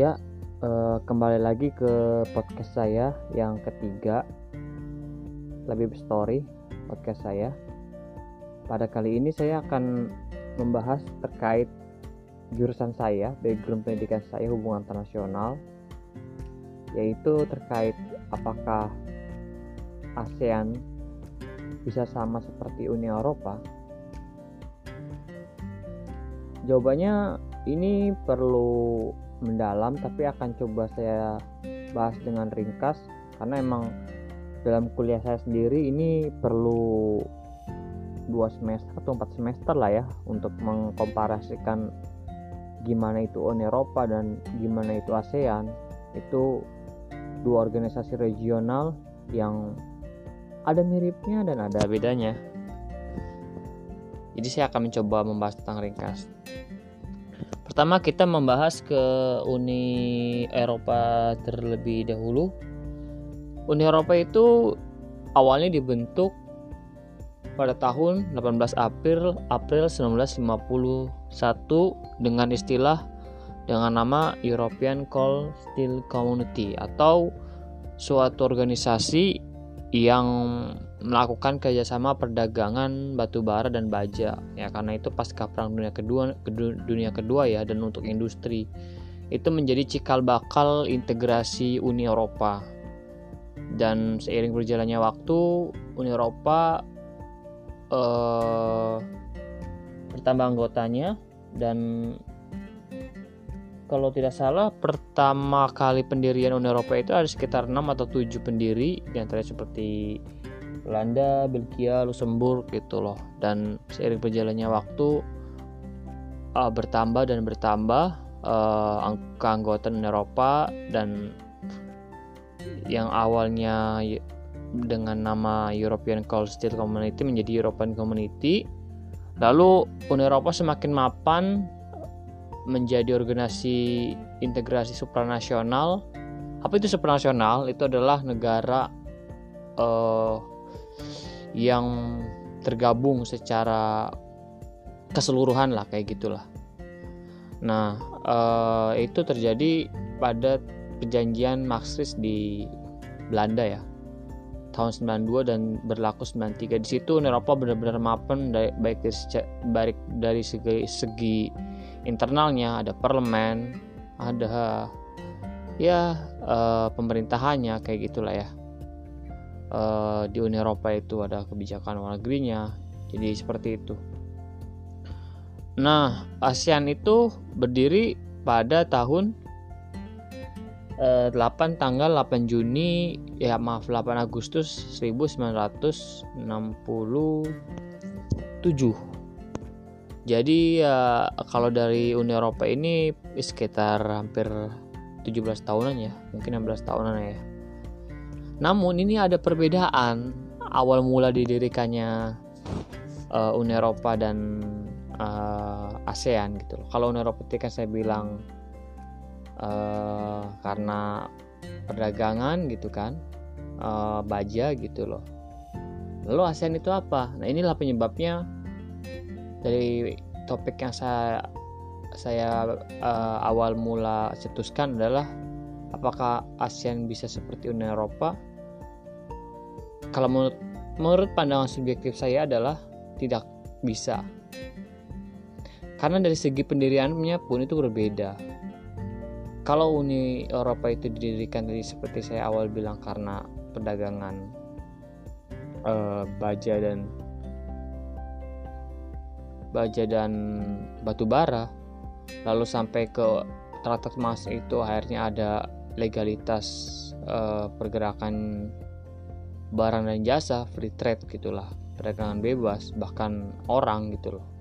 Ya, uh, kembali lagi ke podcast saya yang ketiga, lebih story podcast saya. Pada kali ini saya akan membahas terkait jurusan saya, background pendidikan saya hubungan internasional, yaitu terkait apakah ASEAN bisa sama seperti Uni Eropa. Jawabannya ini perlu mendalam tapi akan coba saya bahas dengan ringkas karena emang dalam kuliah saya sendiri ini perlu dua semester atau empat semester lah ya untuk mengkomparasikan gimana itu Uni Eropa dan gimana itu ASEAN. Itu dua organisasi regional yang ada miripnya dan ada bedanya. Jadi saya akan mencoba membahas tentang ringkas Pertama kita membahas ke Uni Eropa terlebih dahulu. Uni Eropa itu awalnya dibentuk pada tahun 18 April April 1951 dengan istilah dengan nama European Coal Steel Community atau suatu organisasi yang melakukan kerjasama perdagangan batu bara dan baja. Ya karena itu pasca perang dunia kedua dunia kedua ya dan untuk industri. Itu menjadi cikal bakal integrasi Uni Eropa. Dan seiring berjalannya waktu Uni Eropa eh, bertambah anggotanya dan kalau tidak salah pertama kali pendirian Uni Eropa itu ada sekitar 6 atau 7 pendiri di antaranya seperti Belanda, Belgia, Luxembourg gitu loh. Dan seiring berjalannya waktu uh, bertambah dan bertambah uh, angka anggota Eropa dan yang awalnya dengan nama European Coal Steel Community menjadi European Community. Lalu Uni Eropa semakin mapan menjadi organisasi integrasi supranasional. Apa itu supranasional? Itu adalah negara uh, yang tergabung secara keseluruhan lah kayak gitulah. Nah eh, itu terjadi pada perjanjian Maastricht di Belanda ya tahun 92 dan berlaku 93 di situ Eropa benar-benar mapan baik dari, baik dari segi, segi internalnya ada parlemen ada ya uh, pemerintahannya kayak gitulah ya uh, di Uni Eropa itu ada kebijakan luar negerinya jadi seperti itu. Nah ASEAN itu berdiri pada tahun uh, eh, 8 tanggal 8 Juni ya maaf 8 Agustus 1967 jadi ya kalau dari Uni Eropa ini sekitar hampir 17 tahunan ya mungkin 16 tahunan ya namun ini ada perbedaan awal mula didirikannya uh, Uni Eropa dan uh, ASEAN gitu. Kalau Uni Eropa kan saya bilang uh, karena perdagangan gitu kan, uh, baja gitu loh. Lalu ASEAN itu apa? Nah inilah penyebabnya dari topik yang saya saya uh, awal mula cetuskan adalah apakah ASEAN bisa seperti Uni Eropa kalau menurut menurut pandangan subjektif saya adalah tidak bisa. Karena dari segi pendiriannya pun itu berbeda. Kalau Uni Eropa itu didirikan tadi seperti saya awal bilang karena perdagangan uh, baja dan baja dan batu bara lalu sampai ke Traktat Mas itu akhirnya ada legalitas uh, pergerakan barang dan jasa free trade gitulah. Perdagangan bebas bahkan orang gitu loh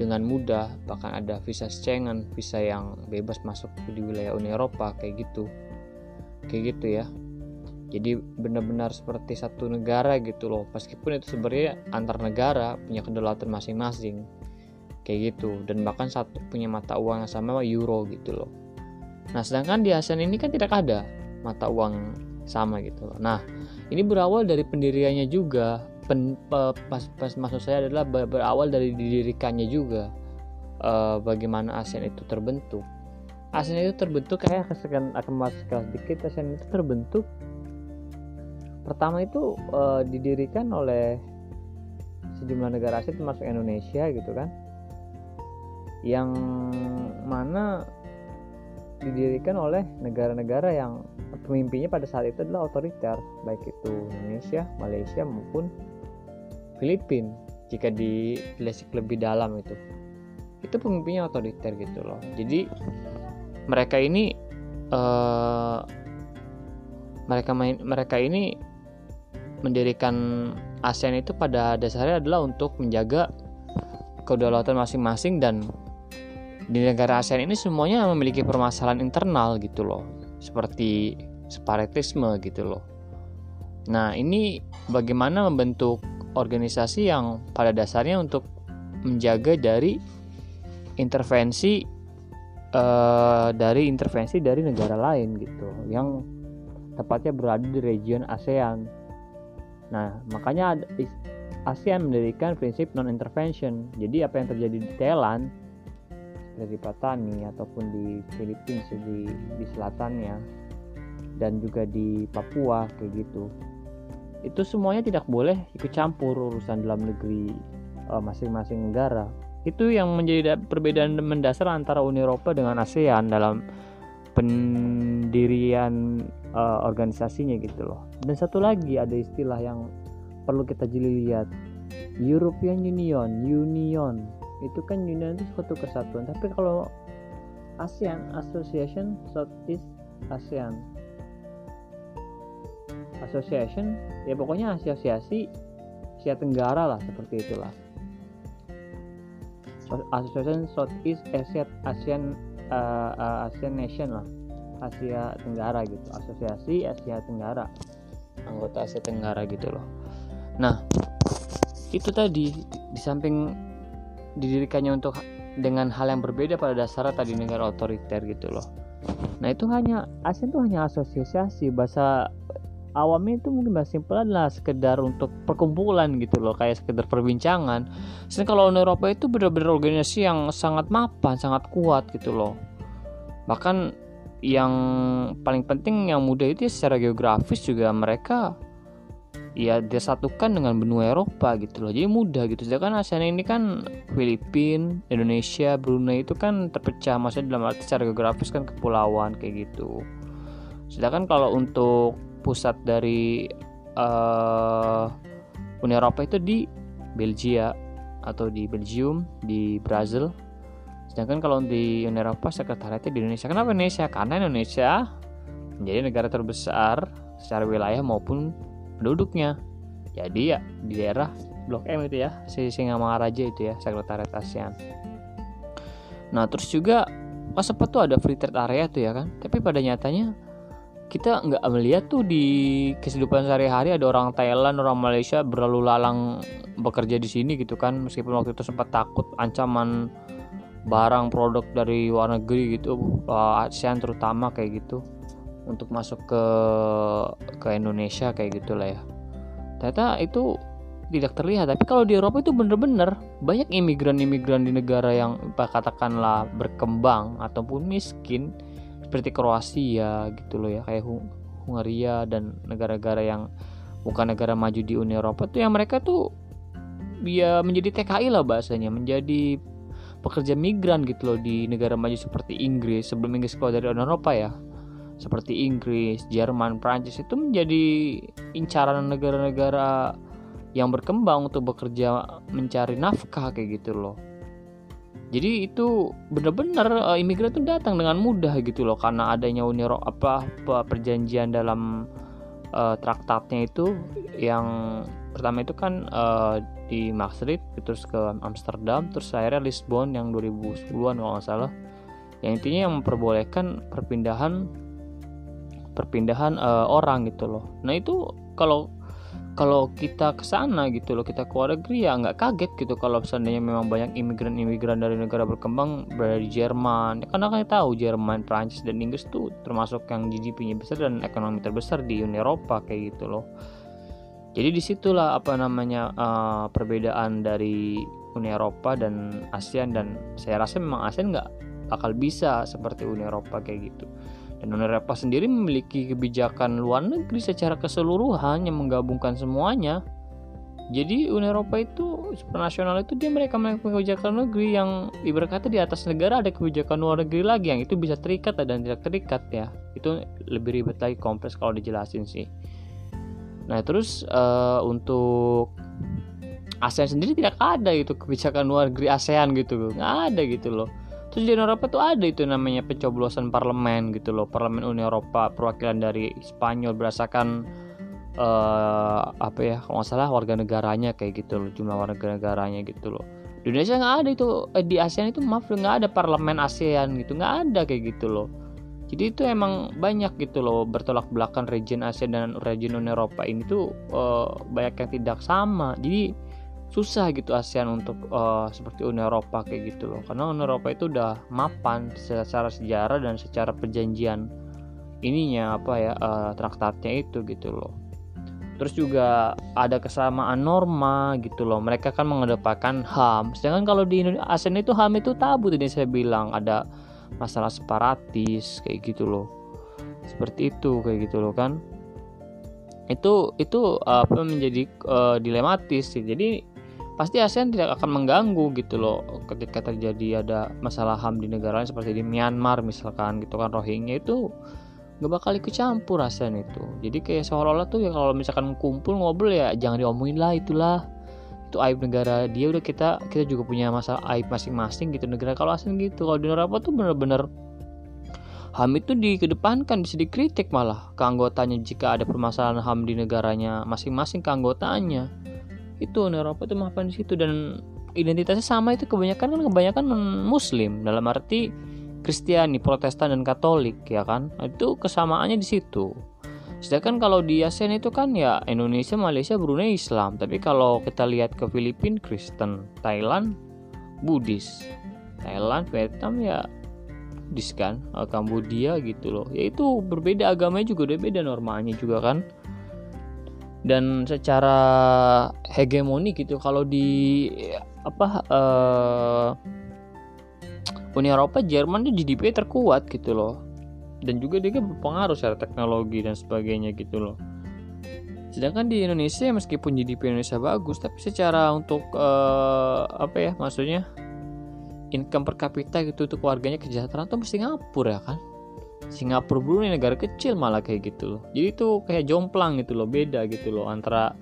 dengan mudah bahkan ada visa Schengen visa yang bebas masuk di wilayah Uni Eropa kayak gitu. Kayak gitu ya. Jadi benar-benar seperti satu negara gitu loh. Meskipun itu sebenarnya antar negara punya kedaulatan masing-masing. Kayak gitu. Dan bahkan satu punya mata uang yang sama euro gitu loh. Nah sedangkan di ASEAN ini kan tidak ada mata uang sama gitu loh. Nah ini berawal dari pendiriannya juga. Pen, pas, pas maksud saya adalah berawal dari didirikannya juga. Uh, bagaimana ASEAN itu terbentuk. ASEAN itu terbentuk kayak akan akan masuk sedikit. ASEAN itu terbentuk. Pertama itu uh, didirikan oleh sejumlah negara ASEAN termasuk Indonesia gitu kan. Yang mana didirikan oleh negara-negara yang pemimpinnya pada saat itu adalah otoriter baik itu Indonesia, Malaysia maupun Filipina jika ditelisik lebih dalam itu. Itu pemimpinnya otoriter gitu loh. Jadi mereka ini uh, mereka main mereka ini mendirikan ASEAN itu pada dasarnya adalah untuk menjaga kedaulatan masing-masing dan di negara ASEAN ini semuanya memiliki permasalahan internal gitu loh. Seperti separatisme gitu loh nah ini bagaimana membentuk organisasi yang pada dasarnya untuk menjaga dari intervensi uh, dari intervensi dari negara lain gitu yang tepatnya berada di region ASEAN. Nah, makanya ASEAN mendirikan prinsip non intervention. Jadi apa yang terjadi di Thailand dari Patani ataupun di Filipina di di selatannya dan juga di Papua kayak gitu. Itu semuanya tidak boleh ikut campur urusan dalam negeri eh, masing-masing negara. Itu yang menjadi perbedaan mendasar antara Uni Eropa dengan ASEAN dalam pendirian uh, organisasinya gitu loh. Dan satu lagi ada istilah yang perlu kita jeli lihat. European Union Union. Itu kan union itu suatu kesatuan. Tapi kalau ASEAN Association Southeast ASEAN Association ya pokoknya asosiasi Asia Tenggara lah seperti itulah. Association Southeast Asia ASEAN uh, uh, ASEAN Nation lah. Asia Tenggara gitu. Asosiasi Asia Tenggara. Anggota Asia Tenggara gitu loh. Nah itu tadi di samping didirikannya untuk dengan hal yang berbeda pada dasarnya tadi negara otoriter gitu loh. Nah itu hanya ASEAN itu hanya asosiasi bahasa awamnya itu mungkin bahasa simpel adalah sekedar untuk perkumpulan gitu loh kayak sekedar perbincangan. Sedangkan kalau Uni Eropa itu benar-benar organisasi yang sangat mapan, sangat kuat gitu loh. Bahkan yang paling penting yang mudah itu ya secara geografis juga mereka ya disatukan dengan benua Eropa gitu loh jadi mudah gitu sedangkan ASEAN ini kan Filipina Indonesia Brunei itu kan terpecah maksudnya dalam arti secara geografis kan kepulauan kayak gitu sedangkan kalau untuk pusat dari uh, Uni Eropa itu di Belgia atau di Belgium di Brazil. Sedangkan kalau di Uni Eropa sekretariatnya di Indonesia. Kenapa Indonesia? Karena Indonesia menjadi negara terbesar secara wilayah maupun penduduknya. Jadi ya di daerah Blok M itu ya si Singamangaraja itu ya sekretariat ASEAN. Nah terus juga pas sempat tuh ada free trade area tuh ya kan? Tapi pada nyatanya kita nggak melihat tuh di kehidupan sehari-hari ada orang Thailand, orang Malaysia berlalu lalang bekerja di sini gitu kan. Meskipun waktu itu sempat takut ancaman barang produk dari luar negeri gitu ASEAN terutama kayak gitu untuk masuk ke ke Indonesia kayak gitulah ya. Ternyata itu tidak terlihat. Tapi kalau di Eropa itu bener-bener banyak imigran-imigran di negara yang katakanlah berkembang ataupun miskin seperti Kroasia gitu loh ya kayak Hungaria dan negara-negara yang bukan negara maju di Uni Eropa tuh yang mereka tuh ya menjadi TKI lah bahasanya menjadi pekerja migran gitu loh di negara maju seperti Inggris sebelum Inggris keluar dari Uni Eropa ya seperti Inggris, Jerman, Prancis itu menjadi incaran negara-negara yang berkembang untuk bekerja mencari nafkah kayak gitu loh. Jadi itu benar-benar uh, imigran itu datang dengan mudah gitu loh karena adanya Uni Eropa apa perjanjian dalam uh, traktatnya itu yang pertama itu kan uh, di Maastricht terus ke Amsterdam terus akhirnya Lisbon yang 2010-an kalau nggak salah. Yang intinya yang memperbolehkan perpindahan perpindahan uh, orang gitu loh. Nah itu kalau kalau kita ke sana gitu loh kita ke luar negeri ya nggak kaget gitu kalau seandainya memang banyak imigran-imigran dari negara berkembang di Jerman. Ya, karena kan tahu Jerman, Prancis dan Inggris tuh termasuk yang GDP-nya besar dan ekonomi terbesar di Uni Eropa kayak gitu loh. Jadi di situlah apa namanya uh, perbedaan dari Uni Eropa dan ASEAN. Dan saya rasa memang ASEAN nggak akal bisa seperti Uni Eropa kayak gitu dan Uni Eropa sendiri memiliki kebijakan luar negeri secara keseluruhan yang menggabungkan semuanya. Jadi Uni Eropa itu supranasional itu dia mereka memiliki kebijakan negeri yang ibarat kata di atas negara ada kebijakan luar negeri lagi yang itu bisa terikat dan tidak terikat ya. Itu lebih ribet lagi kompleks kalau dijelasin sih. Nah terus uh, untuk ASEAN sendiri tidak ada itu kebijakan luar negeri ASEAN gitu nggak ada gitu loh terus di Eropa tuh ada itu namanya pencoblosan parlemen gitu loh. Parlemen Uni Eropa perwakilan dari Spanyol berdasarkan uh, apa ya kalau nggak salah warga negaranya kayak gitu loh jumlah warga negaranya gitu loh. Di Indonesia nggak ada itu eh, di ASEAN itu maaf nggak ada parlemen ASEAN gitu nggak ada kayak gitu loh. Jadi itu emang banyak gitu loh bertolak belakang region ASEAN dan region Uni Eropa ini tuh uh, banyak yang tidak sama. Jadi susah gitu ASEAN untuk uh, seperti Uni Eropa kayak gitu loh. Karena Uni Eropa itu udah mapan secara sejarah dan secara perjanjian ininya apa ya uh, traktatnya itu gitu loh. Terus juga ada kesamaan norma gitu loh. Mereka kan mengedepankan HAM sedangkan kalau di Indonesia ASEAN itu HAM itu tabu tadi saya bilang. Ada masalah separatis kayak gitu loh. Seperti itu kayak gitu loh kan. Itu itu apa menjadi uh, dilematis sih. Jadi pasti ASEAN tidak akan mengganggu gitu loh ketika terjadi ada masalah HAM di negara lain seperti di Myanmar misalkan gitu kan Rohingya itu nggak bakal ikut campur rasanya itu. Jadi kayak seolah-olah tuh ya kalau misalkan kumpul ngobrol ya jangan diomongin lah itulah. Itu aib negara dia udah kita kita juga punya masalah aib masing-masing gitu negara kalau asing gitu. Kalau di Eropa tuh bener-bener HAM itu dikedepankan bisa dikritik malah keanggotanya jika ada permasalahan HAM di negaranya masing-masing keanggotanya itu Eropa itu maafkan di situ dan identitasnya sama itu kebanyakan kan kebanyakan muslim dalam arti Kristiani, Protestan dan Katolik ya kan. Itu kesamaannya di situ. Sedangkan kalau di ASEAN itu kan ya Indonesia, Malaysia, Brunei Islam. Tapi kalau kita lihat ke Filipina Kristen, Thailand Buddhis. Thailand, Vietnam ya Buddhis kan, Kambodia gitu loh. Ya itu berbeda agamanya juga udah beda normanya juga kan. Dan secara hegemoni gitu kalau di apa uh, Uni Eropa Jerman tuh GDP terkuat gitu loh. Dan juga dia kan berpengaruh secara teknologi dan sebagainya gitu loh. Sedangkan di Indonesia meskipun GDP Indonesia bagus tapi secara untuk uh, apa ya maksudnya income per kapita gitu untuk warganya kesejahteraan tuh mesti Singapura ya kan Singapura Brunei negara kecil malah kayak gitu loh. Jadi itu kayak jomplang gitu loh beda gitu loh antara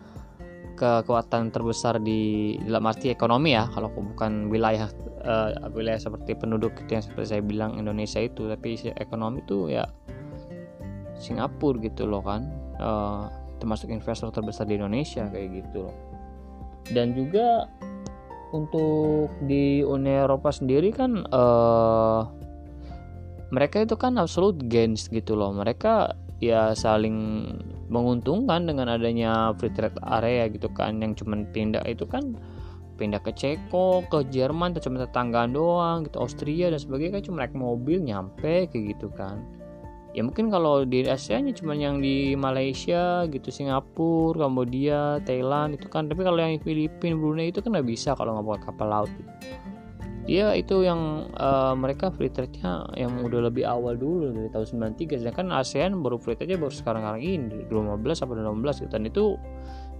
kekuatan terbesar di dalam arti ekonomi ya. Kalau bukan wilayah uh, wilayah seperti penduduk itu yang seperti saya bilang Indonesia itu tapi ekonomi itu ya Singapura gitu loh kan. Uh, termasuk investor terbesar di Indonesia kayak gitu loh. Dan juga untuk di Uni Eropa sendiri kan uh, mereka itu kan absolute gains gitu loh mereka ya saling menguntungkan dengan adanya free trade area gitu kan yang cuman pindah itu kan pindah ke Ceko, ke Jerman, cuma tetanggaan doang gitu, Austria dan sebagainya kan cuma naik mobil nyampe kayak gitu kan. Ya mungkin kalau di Asia nya cuma yang di Malaysia gitu, Singapura, Kambodia, Thailand itu kan. Tapi kalau yang Filipina, Brunei itu kan nggak bisa kalau nggak bawa kapal laut. Gitu dia itu yang uh, mereka free trade-nya yang udah lebih awal dulu dari tahun 93 sedangkan ASEAN baru free trade-nya baru sekarang-sekarang ini 2015 atau 2016 gitu. Dan itu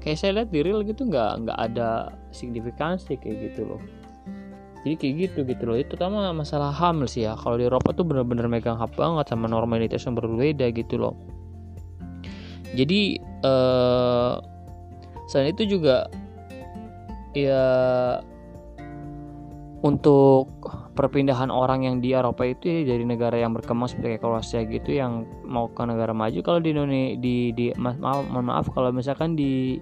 kayak saya lihat di real gitu nggak nggak ada signifikansi kayak gitu loh. Jadi kayak gitu gitu loh. Itu pertama masalah HAM sih ya. Kalau di Eropa tuh bener-bener megang hak banget sama normalitas yang berbeda gitu loh. Jadi uh, selain itu juga ya untuk perpindahan orang yang di Eropa itu ya, dari negara yang berkembang seperti Kroasia gitu yang mau ke negara maju kalau di Indonesia di, di maaf, maaf kalau misalkan di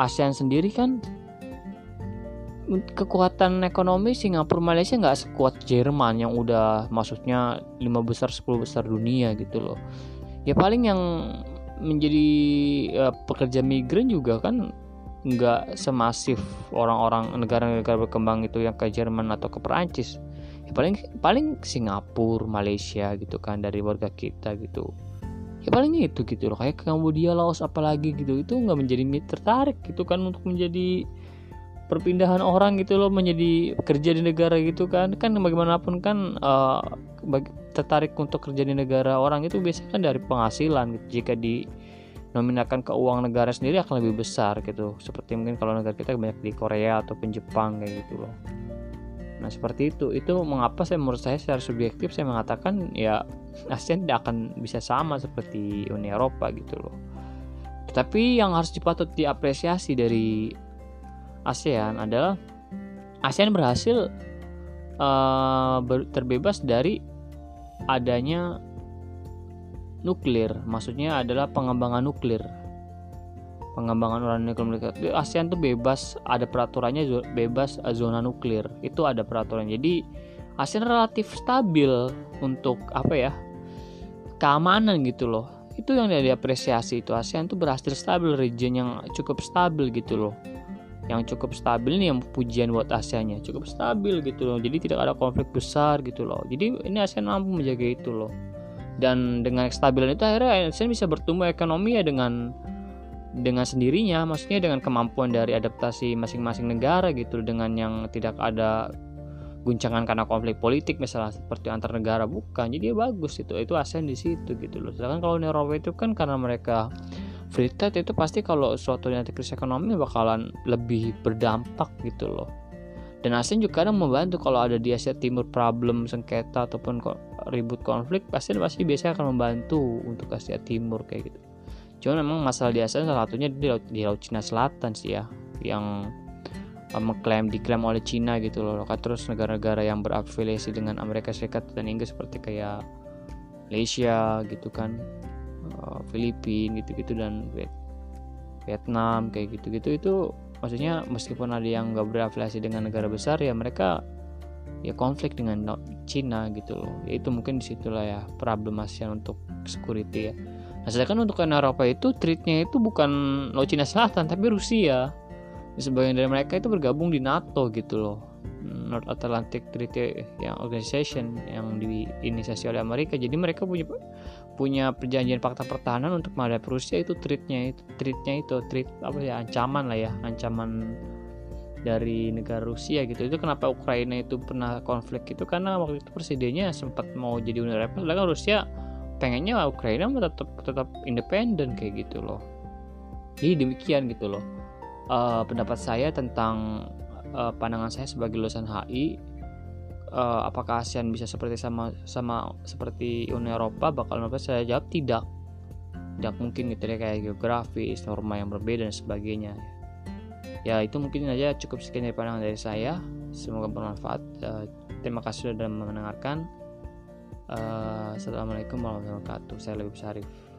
ASEAN sendiri kan kekuatan ekonomi Singapura Malaysia nggak sekuat Jerman yang udah maksudnya lima besar 10 besar dunia gitu loh. Ya paling yang menjadi uh, pekerja migran juga kan nggak semasif orang-orang negara-negara berkembang itu yang ke Jerman atau ke Perancis. Ya paling paling Singapura Malaysia gitu kan dari warga kita gitu. Ya paling itu gitu loh kayak Kambodia Laos apalagi gitu. Itu nggak menjadi tertarik gitu kan untuk menjadi perpindahan orang gitu loh menjadi kerja di negara gitu kan. Kan bagaimanapun kan uh, tertarik untuk kerja di negara orang itu biasanya kan dari penghasilan gitu. jika di nominakan ke uang negara sendiri akan lebih besar gitu. Seperti mungkin kalau negara kita banyak di Korea ataupun Jepang kayak gitu loh. Nah seperti itu. Itu mengapa saya menurut saya secara subjektif saya mengatakan ya ASEAN tidak akan bisa sama seperti Uni Eropa gitu loh. Tetapi yang harus dipatut diapresiasi dari ASEAN adalah ASEAN berhasil uh, terbebas dari adanya nuklir, maksudnya adalah pengembangan nuklir. Pengembangan uranium nuklir. ASEAN tuh bebas, ada peraturannya bebas eh, zona nuklir. Itu ada peraturan. Jadi ASEAN relatif stabil untuk apa ya? keamanan gitu loh. Itu yang diapresiasi itu ASEAN tuh berhasil stabil region yang cukup stabil gitu loh yang cukup stabil nih yang pujian buat ASEAN cukup stabil gitu loh jadi tidak ada konflik besar gitu loh jadi ini ASEAN mampu menjaga itu loh dan dengan kestabilan itu akhirnya ASEAN bisa bertumbuh ekonomi ya dengan dengan sendirinya. Maksudnya dengan kemampuan dari adaptasi masing-masing negara gitu. Dengan yang tidak ada guncangan karena konflik politik misalnya seperti antar negara. Bukan jadi ya bagus itu itu ASEAN di situ gitu loh. Sedangkan kalau Eropa itu kan karena mereka free trade itu pasti kalau suatu nanti krisis ekonomi bakalan lebih berdampak gitu loh dan ASEAN juga kadang membantu kalau ada di Asia Timur problem sengketa ataupun ribut konflik pasti pasti biasanya akan membantu untuk Asia Timur kayak gitu. Cuman memang masalah di ASEAN salah satunya di laut, di laut Cina Selatan sih ya yang uh, mengklaim diklaim oleh Cina gitu loh. Kan terus negara-negara yang berafiliasi dengan Amerika Serikat dan Inggris seperti kayak Malaysia gitu kan uh, Filipina gitu-gitu dan Vietnam kayak gitu-gitu itu maksudnya meskipun ada yang nggak berafiliasi dengan negara besar ya mereka ya konflik dengan Cina gitu loh. Ya itu mungkin di situlah ya problem untuk security ya. Nah sedangkan untuk Eropa itu treatnya itu bukan Laut Cina Selatan tapi Rusia. Sebagian dari mereka itu bergabung di NATO gitu loh. North Atlantic Treaty yang Organization yang diinisiasi oleh Amerika. Jadi mereka punya punya perjanjian fakta pertahanan untuk menghadapi Rusia itu treatnya itu treatnya itu treat apa ya ancaman lah ya ancaman dari negara Rusia gitu. Itu kenapa Ukraina itu pernah konflik itu karena waktu itu presidennya sempat mau jadi Uni Eropa sedangkan Rusia pengennya Ukraina tetap tetap independen kayak gitu loh. Jadi demikian gitu loh. Uh, pendapat saya tentang uh, pandangan saya sebagai lulusan HI uh, apakah ASEAN bisa seperti sama sama seperti Uni Eropa? Bakal Eropa saya jawab tidak. Tidak mungkin gitu ya kayak geografis norma yang berbeda dan sebagainya. Ya itu mungkin aja cukup sekian dari pandangan dari saya. Semoga bermanfaat. Uh, terima kasih sudah mendengarkan. Uh, assalamualaikum warahmatullahi wabarakatuh. Saya lebih Syarif